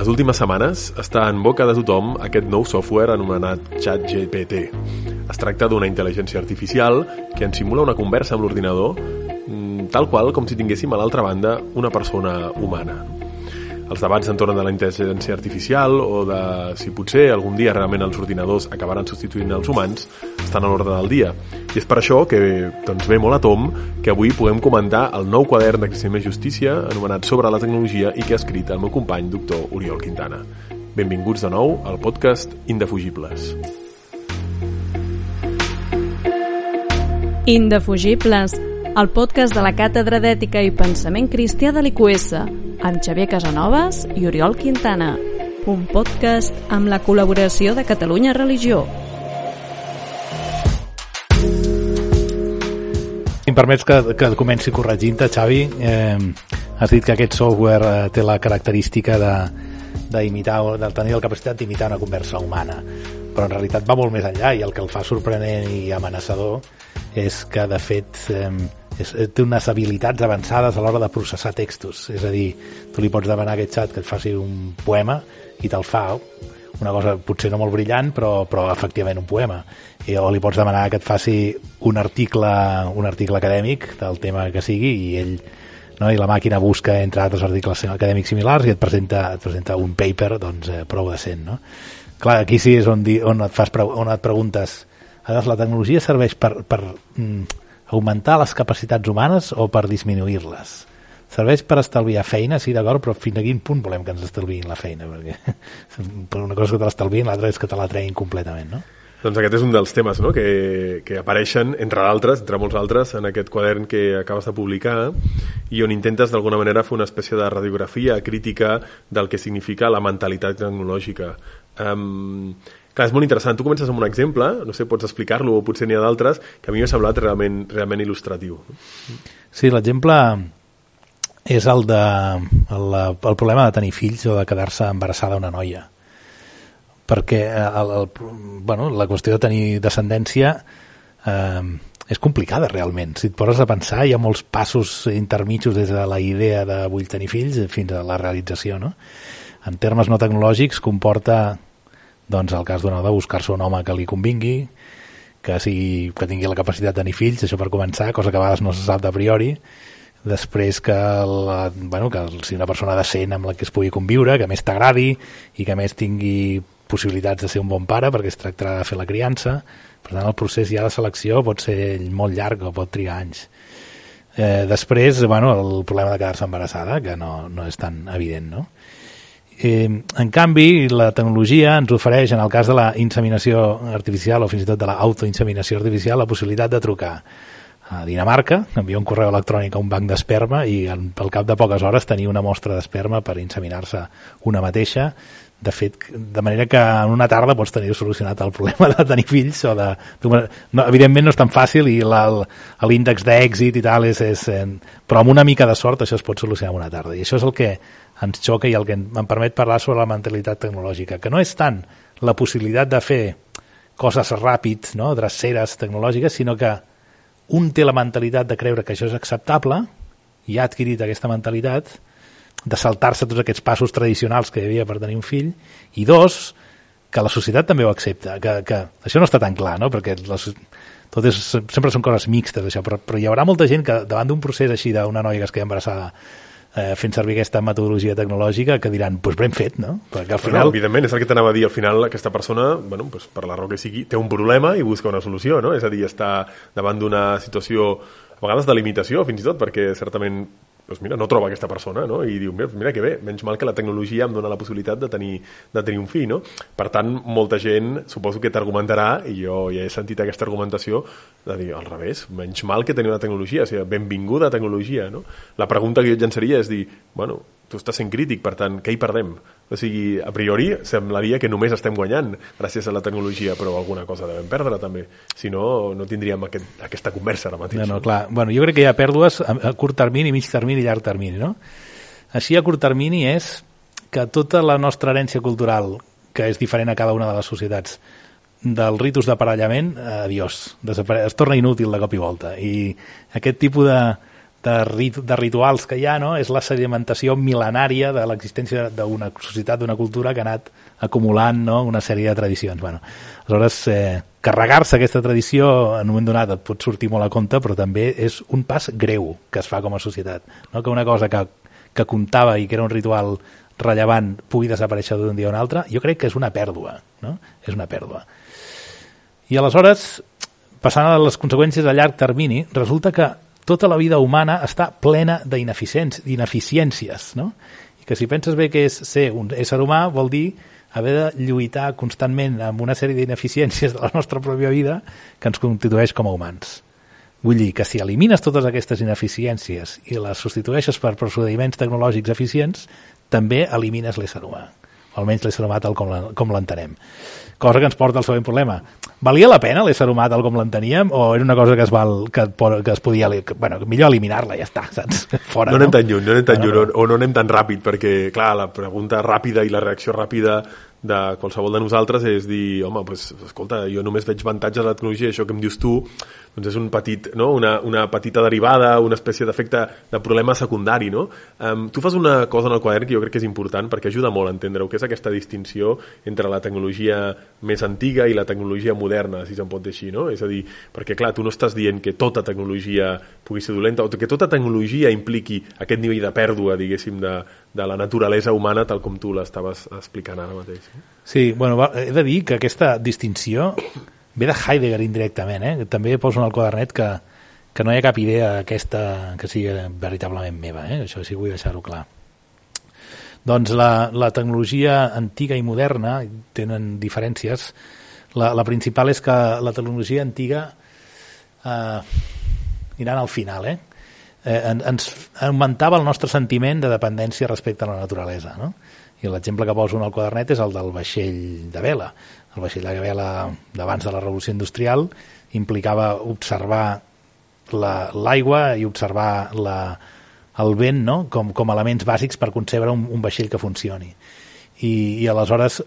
Les últimes setmanes està en boca de tothom aquest nou software anomenat ChatGPT. Es tracta d'una intel·ligència artificial que ens simula una conversa amb l'ordinador mm, tal qual com si tinguéssim a l'altra banda una persona humana els debats entorn de la intel·ligència artificial o de si potser algun dia realment els ordinadors acabaran substituint els humans estan a l'ordre del dia. I és per això que doncs, ve molt a tom que avui puguem comentar el nou quadern d'Extrema Justícia anomenat Sobre la tecnologia i que ha escrit el meu company, doctor Oriol Quintana. Benvinguts de nou al podcast Indefugibles. Indefugibles, el podcast de la Càtedra d'Ètica i Pensament Cristià de l'IQS, amb Xavier Casanovas i Oriol Quintana. Un podcast amb la col·laboració de Catalunya Religió. Si em permets que, que comenci corregint-te, Xavi, eh, has dit que aquest software eh, té la característica de, d'imitar, de tenir la capacitat d'imitar una conversa humana però en realitat va molt més enllà i el que el fa sorprenent i amenaçador és que de fet eh, és, eh, té unes habilitats avançades a l'hora de processar textos. És a dir, tu li pots demanar a aquest xat que et faci un poema i te'l fa una cosa potser no molt brillant, però, però efectivament un poema. I, o li pots demanar que et faci un article, un article acadèmic del tema que sigui i ell no? i la màquina busca entre altres articles acadèmics similars i et presenta, et presenta un paper doncs, eh, prou decent. No? Clar, aquí sí és on, di, on, et, fas, on et preguntes la tecnologia serveix per, per mm, augmentar les capacitats humanes o per disminuir-les? Serveix per estalviar feina, sí, d'acord, però fins a quin punt volem que ens estalviïn la feina? Perquè per una cosa que te l'estalviïn, l'altra és que te la treguin completament, no? Doncs aquest és un dels temes no? que, que apareixen, entre d'altres, entre molts altres, en aquest quadern que acabes de publicar i on intentes d'alguna manera fer una espècie de radiografia crítica del que significa la mentalitat tecnològica. Um, Clar, és molt interessant. Tu comences amb un exemple, no sé, pots explicar-lo o potser n'hi ha d'altres, que a mi m'ha semblat realment, realment il·lustratiu. Sí, l'exemple és el, de, el, el problema de tenir fills o de quedar-se embarassada una noia. Perquè el, el, bueno, la qüestió de tenir descendència eh, és complicada realment. Si et poses a pensar, hi ha molts passos intermitjos des de la idea de vull tenir fills fins a la realització. No? En termes no tecnològics comporta doncs el cas d'un de buscar-se un home que li convingui, que, sigui, que tingui la capacitat de tenir fills, això per començar, cosa que a vegades no se sap de priori, després que, la, bueno, que sigui una persona decent amb la que es pugui conviure, que més t'agradi i que més tingui possibilitats de ser un bon pare perquè es tractarà de fer la criança. Per tant el procés ja de selecció pot ser molt llarg o pot trigar anys. Eh, després bueno, el problema de quedar-se embarassada que no, no és tan evident no? Eh, en canvi, la tecnologia ens ofereix, en el cas de la inseminació artificial o fins i tot de l'autoinseminació artificial, la possibilitat de trucar a Dinamarca, enviar un correu electrònic a un banc d'esperma i en, al cap de poques hores tenir una mostra d'esperma per inseminar-se una mateixa. De fet, de manera que en una tarda pots tenir solucionat el problema de tenir fills o de... No, evidentment no és tan fàcil i l'índex d'èxit i tal és, és, però amb una mica de sort això es pot solucionar en una tarda. I això és el que ens xoca i el que em permet parlar sobre la mentalitat tecnològica, que no és tant la possibilitat de fer coses ràpid, no? dreceres tecnològiques, sinó que un té la mentalitat de creure que això és acceptable i ha adquirit aquesta mentalitat de saltar-se tots aquests passos tradicionals que hi havia per tenir un fill i dos, que la societat també ho accepta que, que això no està tan clar no? perquè les, tot és, sempre són coses mixtes això, però, però hi haurà molta gent que davant d'un procés així d'una noia que es queda embarassada eh, fent servir aquesta metodologia tecnològica que diran, doncs pues ben fet, no? Perquè al final... Bueno, evidentment, és el que t'anava a dir, al final aquesta persona, bueno, pues per la raó que sigui, té un problema i busca una solució, no? És a dir, està davant d'una situació a vegades de limitació, fins i tot, perquè certament doncs mira, no troba aquesta persona, no? I diu, mira, que bé, menys mal que la tecnologia em dona la possibilitat de tenir, de tenir un fill, no? Per tant, molta gent suposo que t'argumentarà, i jo ja he sentit aquesta argumentació, de dir, al revés, menys mal que teniu la tecnologia, o sigui, benvinguda tecnologia, no? La pregunta que jo et llançaria és dir, bueno, tu estàs sent crític, per tant, què hi perdem? O sigui, a priori semblaria que només estem guanyant gràcies a la tecnologia, però alguna cosa devem perdre també. Si no, no tindríem aquest, aquesta conversa ara mateix. No, no, clar. Bueno, jo crec que hi ha pèrdues a, a curt termini, mig termini i llarg termini, no? Així, a curt termini és que tota la nostra herència cultural, que és diferent a cada una de les societats, del ritus d'aparellament, adiós, es torna inútil de cop i volta. I aquest tipus de, de, rit de rituals que hi ha, no? és la sedimentació milenària de l'existència d'una societat, d'una cultura que ha anat acumulant no? una sèrie de tradicions. Bueno, aleshores, eh, carregar-se aquesta tradició en un moment donat et pot sortir molt a compte, però també és un pas greu que es fa com a societat. No? Que una cosa que, que comptava i que era un ritual rellevant pugui desaparèixer d'un dia a un altre, jo crec que és una pèrdua. No? És una pèrdua. I aleshores, passant a les conseqüències a llarg termini, resulta que tota la vida humana està plena d'ineficiències, no? I que si penses bé que és ser un ésser humà vol dir haver de lluitar constantment amb una sèrie d'ineficiències de la nostra pròpia vida que ens constitueix com a humans. Vull dir que si elimines totes aquestes ineficiències i les substitueixes per procediments tecnològics eficients, també elimines l'ésser humà, o almenys l'ésser humà tal com l'entenem cosa que ens porta al següent problema. Valia la pena l'ésser humà tal com l'enteníem o era una cosa que es, val, que, que es podia... Que, bueno, millor eliminar-la, ja està, saps? Fora, no anem no? tan lluny, no anem tan bueno, lluny, o, o no anem tan ràpid, perquè, clar, la pregunta ràpida i la reacció ràpida de qualsevol de nosaltres és dir, home, pues, escolta, jo només veig avantatge de la tecnologia, això que em dius tu, doncs és un petit, no? una, una petita derivada, una espècie d'efecte de problema secundari. No? Um, tu fas una cosa en el quadern que jo crec que és important perquè ajuda molt a entendre-ho, que és aquesta distinció entre la tecnologia més antiga i la tecnologia moderna, si se'n pot dir així. No? És a dir, perquè clar, tu no estàs dient que tota tecnologia pugui ser dolenta o que tota tecnologia impliqui aquest nivell de pèrdua, diguéssim, de, de la naturalesa humana tal com tu l'estaves explicant ara mateix. Sí, bueno, he de dir que aquesta distinció ve de Heidegger indirectament, eh? també poso en el quadernet que, que no hi ha cap idea aquesta que sigui veritablement meva, eh? això sí vull deixar-ho clar. Doncs la, la tecnologia antiga i moderna tenen diferències. La, la principal és que la tecnologia antiga eh, anant al final, eh? eh, ens augmentava el nostre sentiment de dependència respecte a la naturalesa. No? I l'exemple que poso en el quadernet és el del vaixell de vela. El vaixell de vela d'abans de la revolució industrial implicava observar l'aigua la, i observar la, el vent no? com, com elements bàsics per concebre un, un vaixell que funcioni i, i aleshores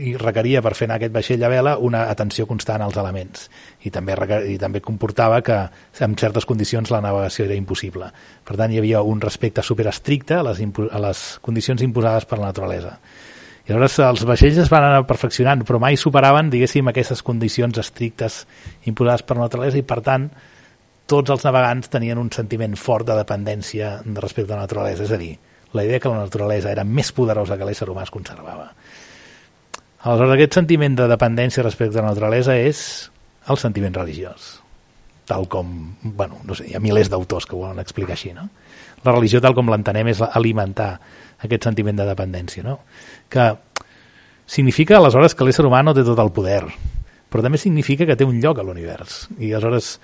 i requeria per fer anar aquest vaixell a vela una atenció constant als elements i també, i també comportava que en certes condicions la navegació era impossible. Per tant, hi havia un respecte superestricte a les, a les condicions imposades per la naturalesa. I aleshores els vaixells es van anar perfeccionant, però mai superaven, diguéssim, aquestes condicions estrictes imposades per la naturalesa i, per tant, tots els navegants tenien un sentiment fort de dependència respecte a la naturalesa. És a dir, la idea que la naturalesa era més poderosa que l'ésser humà es conservava. Aleshores, aquest sentiment de dependència respecte a la naturalesa és el sentiment religiós, tal com, bueno, no sé, hi ha milers d'autors que ho volen explicar així, no? La religió, tal com l'entenem, és alimentar aquest sentiment de dependència, no? Que significa, aleshores, que l'ésser humà no té tot el poder, però també significa que té un lloc a l'univers. I aleshores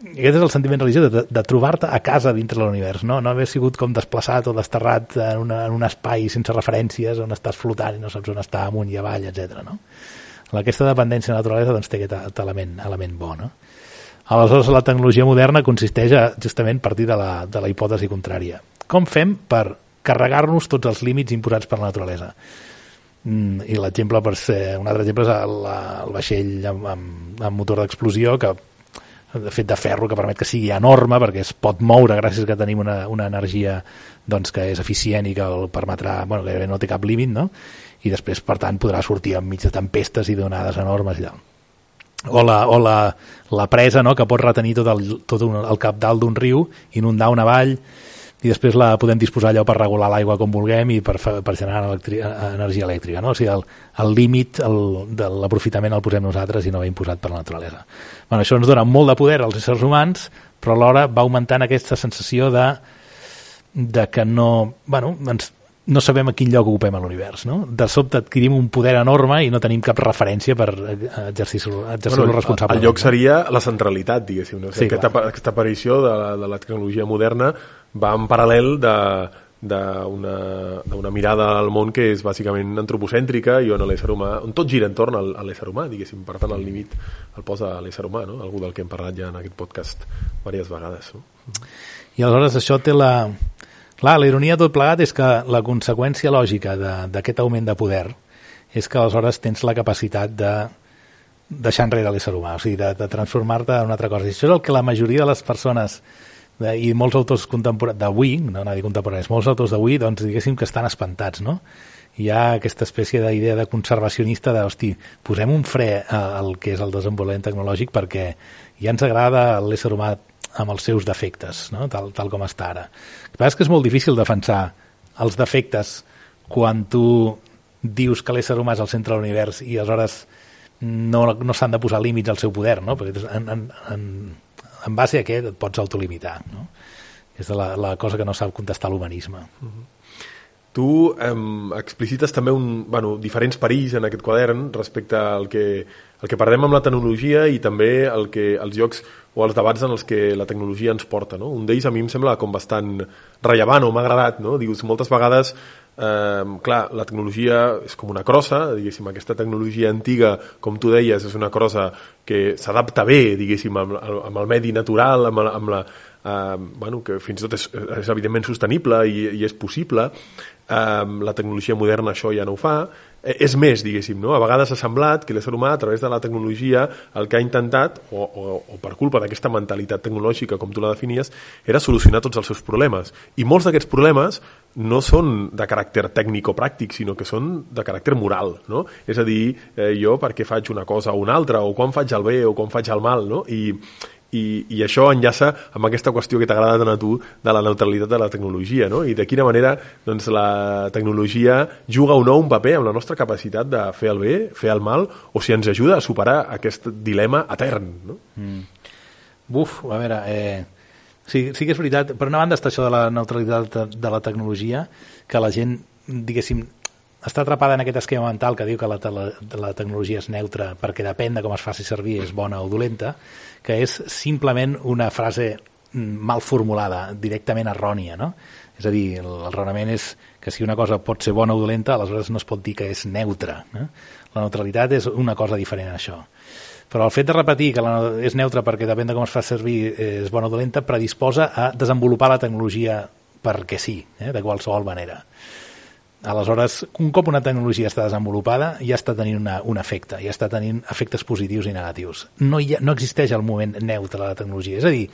aquest és el sentiment religiós de, de trobar-te a casa dintre de l'univers, no? no haver sigut com desplaçat o desterrat en, una, en un espai sense referències on estàs flotant i no saps on està amunt i avall, etc. No? Aquesta dependència de la naturalesa doncs, té aquest element, element bo. No? Aleshores, la tecnologia moderna consisteix a justament partir de la, de la hipòtesi contrària. Com fem per carregar-nos tots els límits imposats per la naturalesa? Mm, i l'exemple per ser, un altre exemple és el, el vaixell amb, amb, amb motor d'explosió que de fet de ferro que permet que sigui enorme perquè es pot moure gràcies que tenim una, una energia doncs, que és eficient i que el permetrà, bueno, gairebé no té cap límit, no? i després, per tant, podrà sortir enmig de tempestes i d'onades enormes i tal. O la, o la, la presa no? que pot retenir tot el, tot un, el cap dalt d'un riu, inundar una vall, i després la podem disposar allò per regular l'aigua com vulguem i per, per generar electri energia elèctrica. No? O sigui, el, el límit el, de l'aprofitament el posem nosaltres i no va imposat per la naturalesa. Bueno, això ens dona molt de poder als éssers humans, però alhora va augmentant aquesta sensació de, de que no... Bueno, ens, no sabem a quin lloc ocupem a l'univers, no? De sobte adquirim un poder enorme i no tenim cap referència per exercir-lo exercir bueno, responsable. El lloc seria la centralitat, diguéssim. No? O sigui, sí, aquesta, aquesta aparició de la, de la tecnologia moderna va en paral·lel de d'una mirada al món que és bàsicament antropocèntrica i on l'ésser humà, on tot gira entorn al, a l'ésser humà, diguéssim, per tant el límit el posa a l'ésser humà, no? algú del que hem parlat ja en aquest podcast diverses vegades. No? I aleshores això té la... Clar, la ironia tot plegat és que la conseqüència lògica d'aquest augment de poder és que aleshores tens la capacitat de deixar enrere l'ésser humà, o sigui, de, de transformar-te en una altra cosa. I això és el que la majoria de les persones i molts autors contemporanis d'avui, no anava a dir contemporanis, molts autors d'avui, doncs diguéssim que estan espantats, no? Hi ha aquesta espècie d'idea de conservacionista de, hosti, posem un fre al que és el desenvolupament tecnològic perquè ja ens agrada l'ésser humà amb els seus defectes, no? tal, tal com està ara. El que és que és molt difícil defensar els defectes quan tu dius que l'ésser humà és el centre de l'univers i aleshores no, no s'han de posar límits al seu poder, no? perquè en, en, en, en base a què et pots autolimitar. No? És la, la cosa que no sap contestar l'humanisme. Uh -huh. Tu eh, explicites també un, bueno, diferents perills en aquest quadern respecte al que, el que perdem amb la tecnologia i també el que, els jocs o els debats en els que la tecnologia ens porta. No? Un d'ells a mi em sembla com bastant rellevant o m'ha agradat. No? Dius, moltes vegades eh, clar, la tecnologia és com una crossa, diguéssim, aquesta tecnologia antiga, com tu deies, és una crossa que s'adapta bé, diguéssim, amb, amb el medi natural, amb, amb la, eh, bueno, que fins i tot és, és evidentment sostenible i, i és possible, eh, la tecnologia moderna això ja no ho fa, eh, és més, diguéssim, no? A vegades ha semblat que l'ésser humà, a través de la tecnologia, el que ha intentat, o, o, o per culpa d'aquesta mentalitat tecnològica, com tu la definies, era solucionar tots els seus problemes. I molts d'aquests problemes no són de caràcter tècnic o pràctic, sinó que són de caràcter moral, no? És a dir, eh, jo per què faig una cosa o una altra, o quan faig el bé o quan faig el mal, no? I, i, i això enllaça amb aquesta qüestió que t'agrada tant a tu de la neutralitat de la tecnologia, no? I de quina manera doncs, la tecnologia juga o no un paper amb la nostra capacitat de fer el bé, fer el mal, o si ens ajuda a superar aquest dilema etern, no? Mm. Buf, a veure, eh, sí, sí que és veritat. Per una banda està això de la neutralitat de la tecnologia, que la gent, diguéssim, està atrapada en aquest esquema mental que diu que la, la, la tecnologia és neutra perquè depèn de com es faci servir, és bona o dolenta, que és simplement una frase mm, mal formulada, directament errònia, no? És a dir, el raonament és que si una cosa pot ser bona o dolenta, aleshores no es pot dir que és neutra. Eh? La neutralitat és una cosa diferent a això. Però el fet de repetir que la, és neutra perquè depèn de com es fa servir és bona o dolenta predisposa a desenvolupar la tecnologia perquè sí, eh? de qualsevol manera. Aleshores, un cop una tecnologia està desenvolupada, ja està tenint una, un efecte, ja està tenint efectes positius i negatius. No, hi ha, no existeix el moment neutre de la tecnologia. És a dir,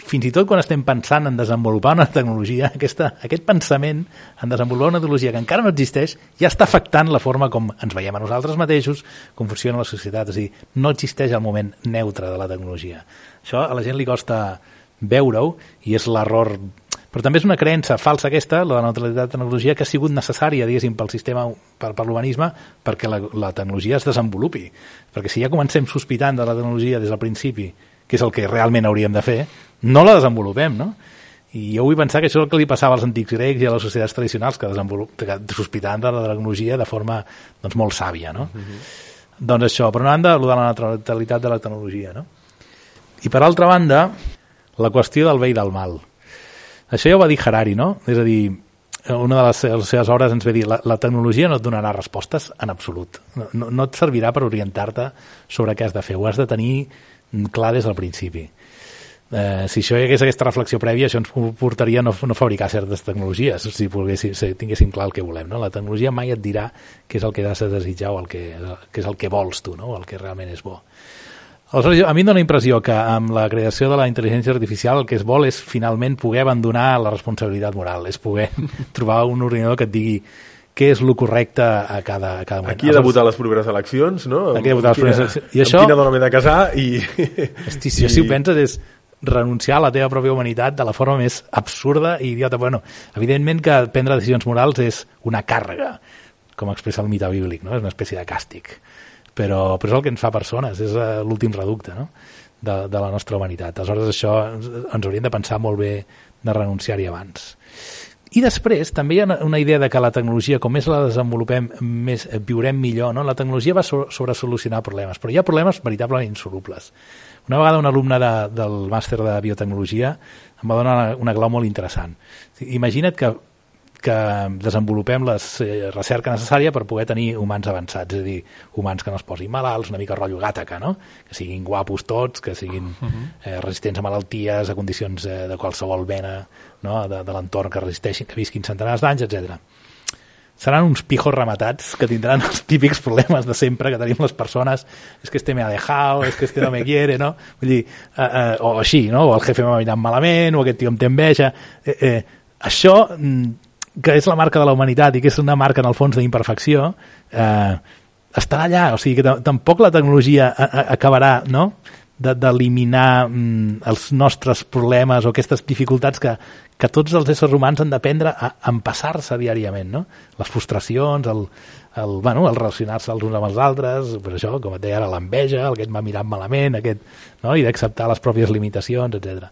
fins i tot quan estem pensant en desenvolupar una tecnologia, aquesta, aquest pensament en desenvolupar una tecnologia que encara no existeix ja està afectant la forma com ens veiem a nosaltres mateixos, com funciona la societat. És a dir, no existeix el moment neutre de la tecnologia. Això a la gent li costa veure-ho i és l'error però també és una creença falsa aquesta, la de la neutralitat de tecnologia, que ha sigut necessària, diguéssim, pel sistema, per, per l'urbanisme, perquè la, la tecnologia es desenvolupi. Perquè si ja comencem sospitant de la tecnologia des del principi, que és el que realment hauríem de fer, no la desenvolupem, no? I jo vull pensar que això és el que li passava als antics grecs i a les societats tradicionals, que, que sospitaven de la tecnologia de forma doncs, molt sàvia, no? Uh mhm. -huh. Doncs això, per una banda, el de la neutralitat de la tecnologia, no? I per altra banda, la qüestió del bé i del mal. Això ja ho va dir Harari, no? És a dir, una de les, les seves obres ens ve dir la, la tecnologia no et donarà respostes en absolut. No, no et servirà per orientar-te sobre què has de fer. Ho has de tenir clar des del principi. Eh, si això hi hagués aquesta reflexió prèvia, això ens portaria a no, no fabricar certes tecnologies, si, si tinguéssim clar el que volem. No? La tecnologia mai et dirà què és el que has de desitjar o el que, què és el que vols tu, no? o el que realment és bo. Aleshores, a mi em dóna impressió que amb la creació de la intel·ligència artificial el que es vol és finalment poder abandonar la responsabilitat moral, és poder trobar un ordinador que et digui què és el correcte a cada, a cada moment. Aquí he de votar les properes eleccions, no? Aquí he de votar les properes eleccions. I això... Amb quina dona m'he de casar i... Hosti, si, I... si ho penses és renunciar a la teva pròpia humanitat de la forma més absurda i idiota. Bueno, evidentment que prendre decisions morals és una càrrega, com expressa el mite bíblic, no? és una espècie de càstig però, però és el que ens fa persones, és uh, l'últim reducte no? de, de la nostra humanitat. Aleshores això ens, ens hauríem de pensar molt bé de renunciar-hi abans. I després també hi ha una idea de que la tecnologia, com més la desenvolupem, més viurem millor. No? La tecnologia va sobre solucionar problemes, però hi ha problemes veritablement insolubles. Una vegada un alumne de, del màster de biotecnologia em va donar una, una clau molt interessant. Imagina't que que desenvolupem la eh, recerca necessària per poder tenir humans avançats, és a dir, humans que no es posin malalts, una mica rotllo gàtaca, no? que siguin guapos tots, que siguin uh -huh. eh, resistents a malalties, a condicions eh, de qualsevol mena no? de, de l'entorn que resisteixin, que visquin centenars d'anys, etc. seran uns pijos rematats que tindran els típics problemes de sempre que tenim les persones és que este me ha dejado, és que este no me quiere no? Vull dir, eh, eh, o així no? o el jefe m'ha mirat malament o aquest tio em té enveja eh, eh, això mm, que és la marca de la humanitat i que és una marca en el fons d'imperfecció eh, estarà allà, o sigui que tampoc la tecnologia acabarà no? d'eliminar mm, els nostres problemes o aquestes dificultats que, que tots els éssers humans han d'aprendre a empassar-se diàriament, no? Les frustracions, el, el, bueno, el relacionar-se els uns amb els altres, per això, com et deia ara, l'enveja, el que et m'ha mirat malament, aquest, no? i d'acceptar les pròpies limitacions, etc.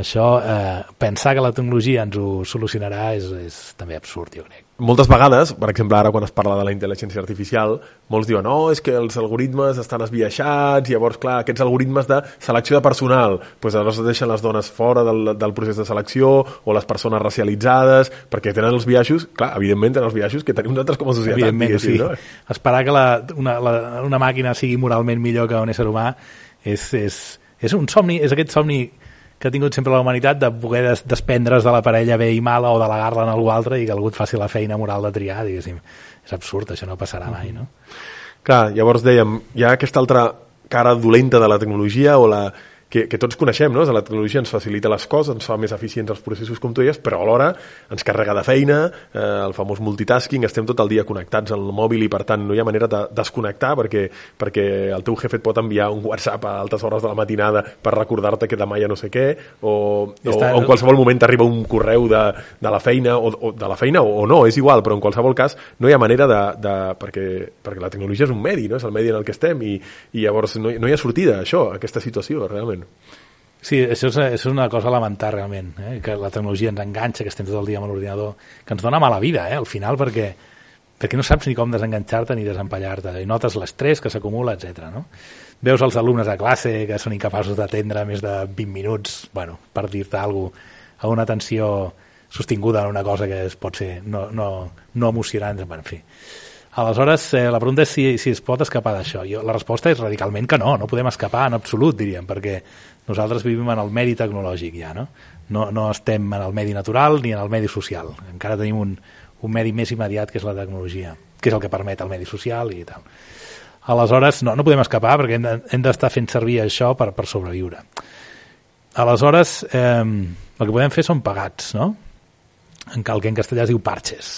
Això, eh, pensar que la tecnologia ens ho solucionarà és, és també absurd, jo crec moltes vegades, per exemple, ara quan es parla de la intel·ligència artificial, molts diuen, no, oh, és que els algoritmes estan esbiaixats, i llavors, clar, aquests algoritmes de selecció de personal, doncs llavors deixen les dones fora del, del procés de selecció, o les persones racialitzades, perquè tenen els biaixos, clar, evidentment tenen els biaixos que tenim nosaltres com a societat. Evidentment, sí. No? Esperar que la, una, la, una màquina sigui moralment millor que un ésser humà és, és, és un somni, és aquest somni que ha tingut sempre la humanitat de poder des desprendre's de la parella bé i mala o de delegar-la en algú altre i que algú et faci la feina moral de triar, diguéssim. És absurd, això no passarà mai, no? Clar, llavors dèiem, hi ha aquesta altra cara dolenta de la tecnologia o la, que, que tots coneixem, no? La tecnologia ens facilita les coses, ens fa més eficients els processos, com tu deies, però alhora ens carrega de feina, eh, el famós multitasking, estem tot el dia connectats al mòbil i, per tant, no hi ha manera de desconnectar perquè, perquè el teu jefe et pot enviar un WhatsApp a altes hores de la matinada per recordar-te que demà ja no sé què, o, o, o en qualsevol moment t'arriba un correu de, de la feina, o, o de la feina o, o no, és igual, però en qualsevol cas no hi ha manera de... de perquè, perquè la tecnologia és un medi, no? és el medi en el que estem i, i llavors no, no hi ha sortida, això, aquesta situació, realment. Sí, això és, això és una cosa a lamentar realment, eh? que la tecnologia ens enganxa, que estem tot el dia amb l'ordinador, que ens dona mala vida eh? al final perquè, perquè no saps ni com desenganxar-te ni desempallar-te, i notes l'estrès que s'acumula, etc. No? Veus els alumnes a classe que són incapaços d'atendre més de 20 minuts, bueno, per dir-te alguna cosa, a una atenció sostinguda en una cosa que es pot ser no, no, no emocionant, bueno, en fi. Aleshores, eh, la pregunta és si, si es pot escapar d'això. La resposta és radicalment que no, no podem escapar en absolut, diríem, perquè nosaltres vivim en el medi tecnològic ja, no? No, no estem en el medi natural ni en el medi social. Encara tenim un, un medi més immediat que és la tecnologia, que és el que permet el medi social i tal. Aleshores, no, no podem escapar perquè hem d'estar de, fent servir això per, per sobreviure. Aleshores, eh, el que podem fer són pagats, no? En el que en castellà es diu parches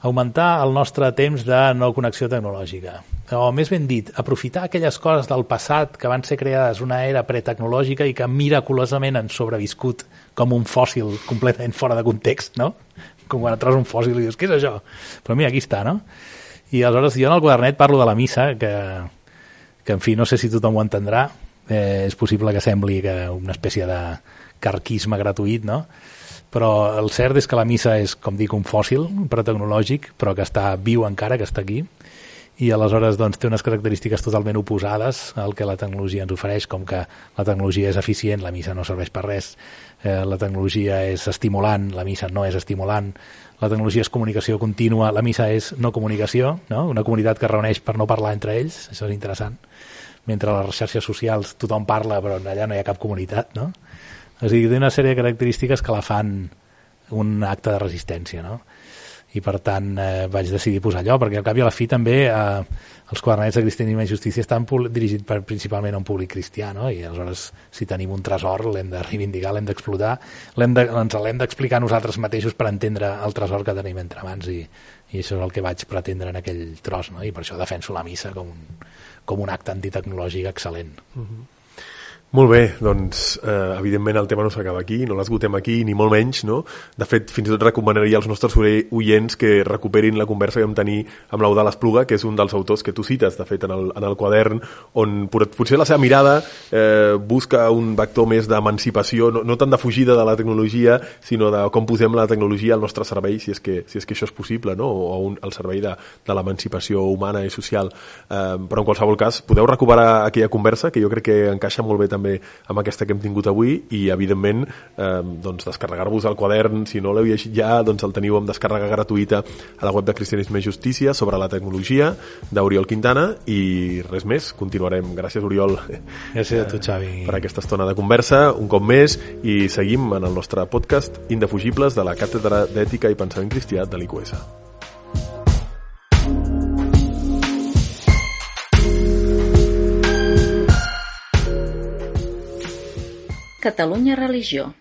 augmentar el nostre temps de no connexió tecnològica. O més ben dit, aprofitar aquelles coses del passat que van ser creades una era pretecnològica i que miraculosament han sobreviscut com un fòssil completament fora de context, no? Com quan et trobes un fòssil i dius, què és això? Però mira, aquí està, no? I aleshores jo en el quadernet parlo de la missa, que, que en fi, no sé si tothom ho entendrà, eh, és possible que sembli que una espècie de carquisme gratuït, no? Però el cert és que la missa és, com dic, un fòssil pretecnològic, però que està viu encara, que està aquí, i aleshores doncs, té unes característiques totalment oposades al que la tecnologia ens ofereix, com que la tecnologia és eficient, la missa no serveix per res, eh, la tecnologia és estimulant, la missa no és estimulant, la tecnologia és comunicació contínua, la missa és no comunicació, no? una comunitat que reuneix per no parlar entre ells, això és interessant, mentre a les xarxes socials tothom parla però allà no hi ha cap comunitat, no? És a dir, té una sèrie de característiques que la fan un acte de resistència, no? i per tant eh, vaig decidir posar allò, perquè al cap i a la fi també eh, els quadernets de cristianisme i justícia estan dirigits per, principalment a un públic cristià, no? i aleshores si tenim un tresor l'hem de reivindicar, l'hem d'explotar, de, ens l'hem d'explicar nosaltres mateixos per entendre el tresor que tenim entre mans i, i això és el que vaig pretendre en aquell tros, no? i per això defenso la missa com un, com un acte antitecnològic excel·lent. Uh mhm. -huh. Molt bé, doncs eh, evidentment el tema no s'acaba aquí, no l'esgotem aquí, ni molt menys, no? De fet, fins i tot recomanaria als nostres oients que recuperin la conversa que vam tenir amb l'Eudal Espluga, que és un dels autors que tu cites, de fet, en el, en el quadern, on potser la seva mirada eh, busca un vector més d'emancipació, no, no tant de fugida de la tecnologia, sinó de com posem la tecnologia al nostre servei, si és que, si és que això és possible, no? o un, al servei de, de l'emancipació humana i social. Eh, però en qualsevol cas, podeu recuperar aquella conversa, que jo crec que encaixa molt bé també amb aquesta que hem tingut avui i evidentment eh, doncs descarregar-vos el quadern si no l'heu llegit ja doncs el teniu amb descàrrega gratuïta a la web de Cristianisme i Justícia sobre la tecnologia d'Oriol Quintana i res més, continuarem. Gràcies Oriol gràcies a tu Xavi. per aquesta estona de conversa. Un cop més i seguim en el nostre podcast Indefugibles de la Càtedra d'Ètica i Pensament Cristià de l'IQS Catalunya Religió.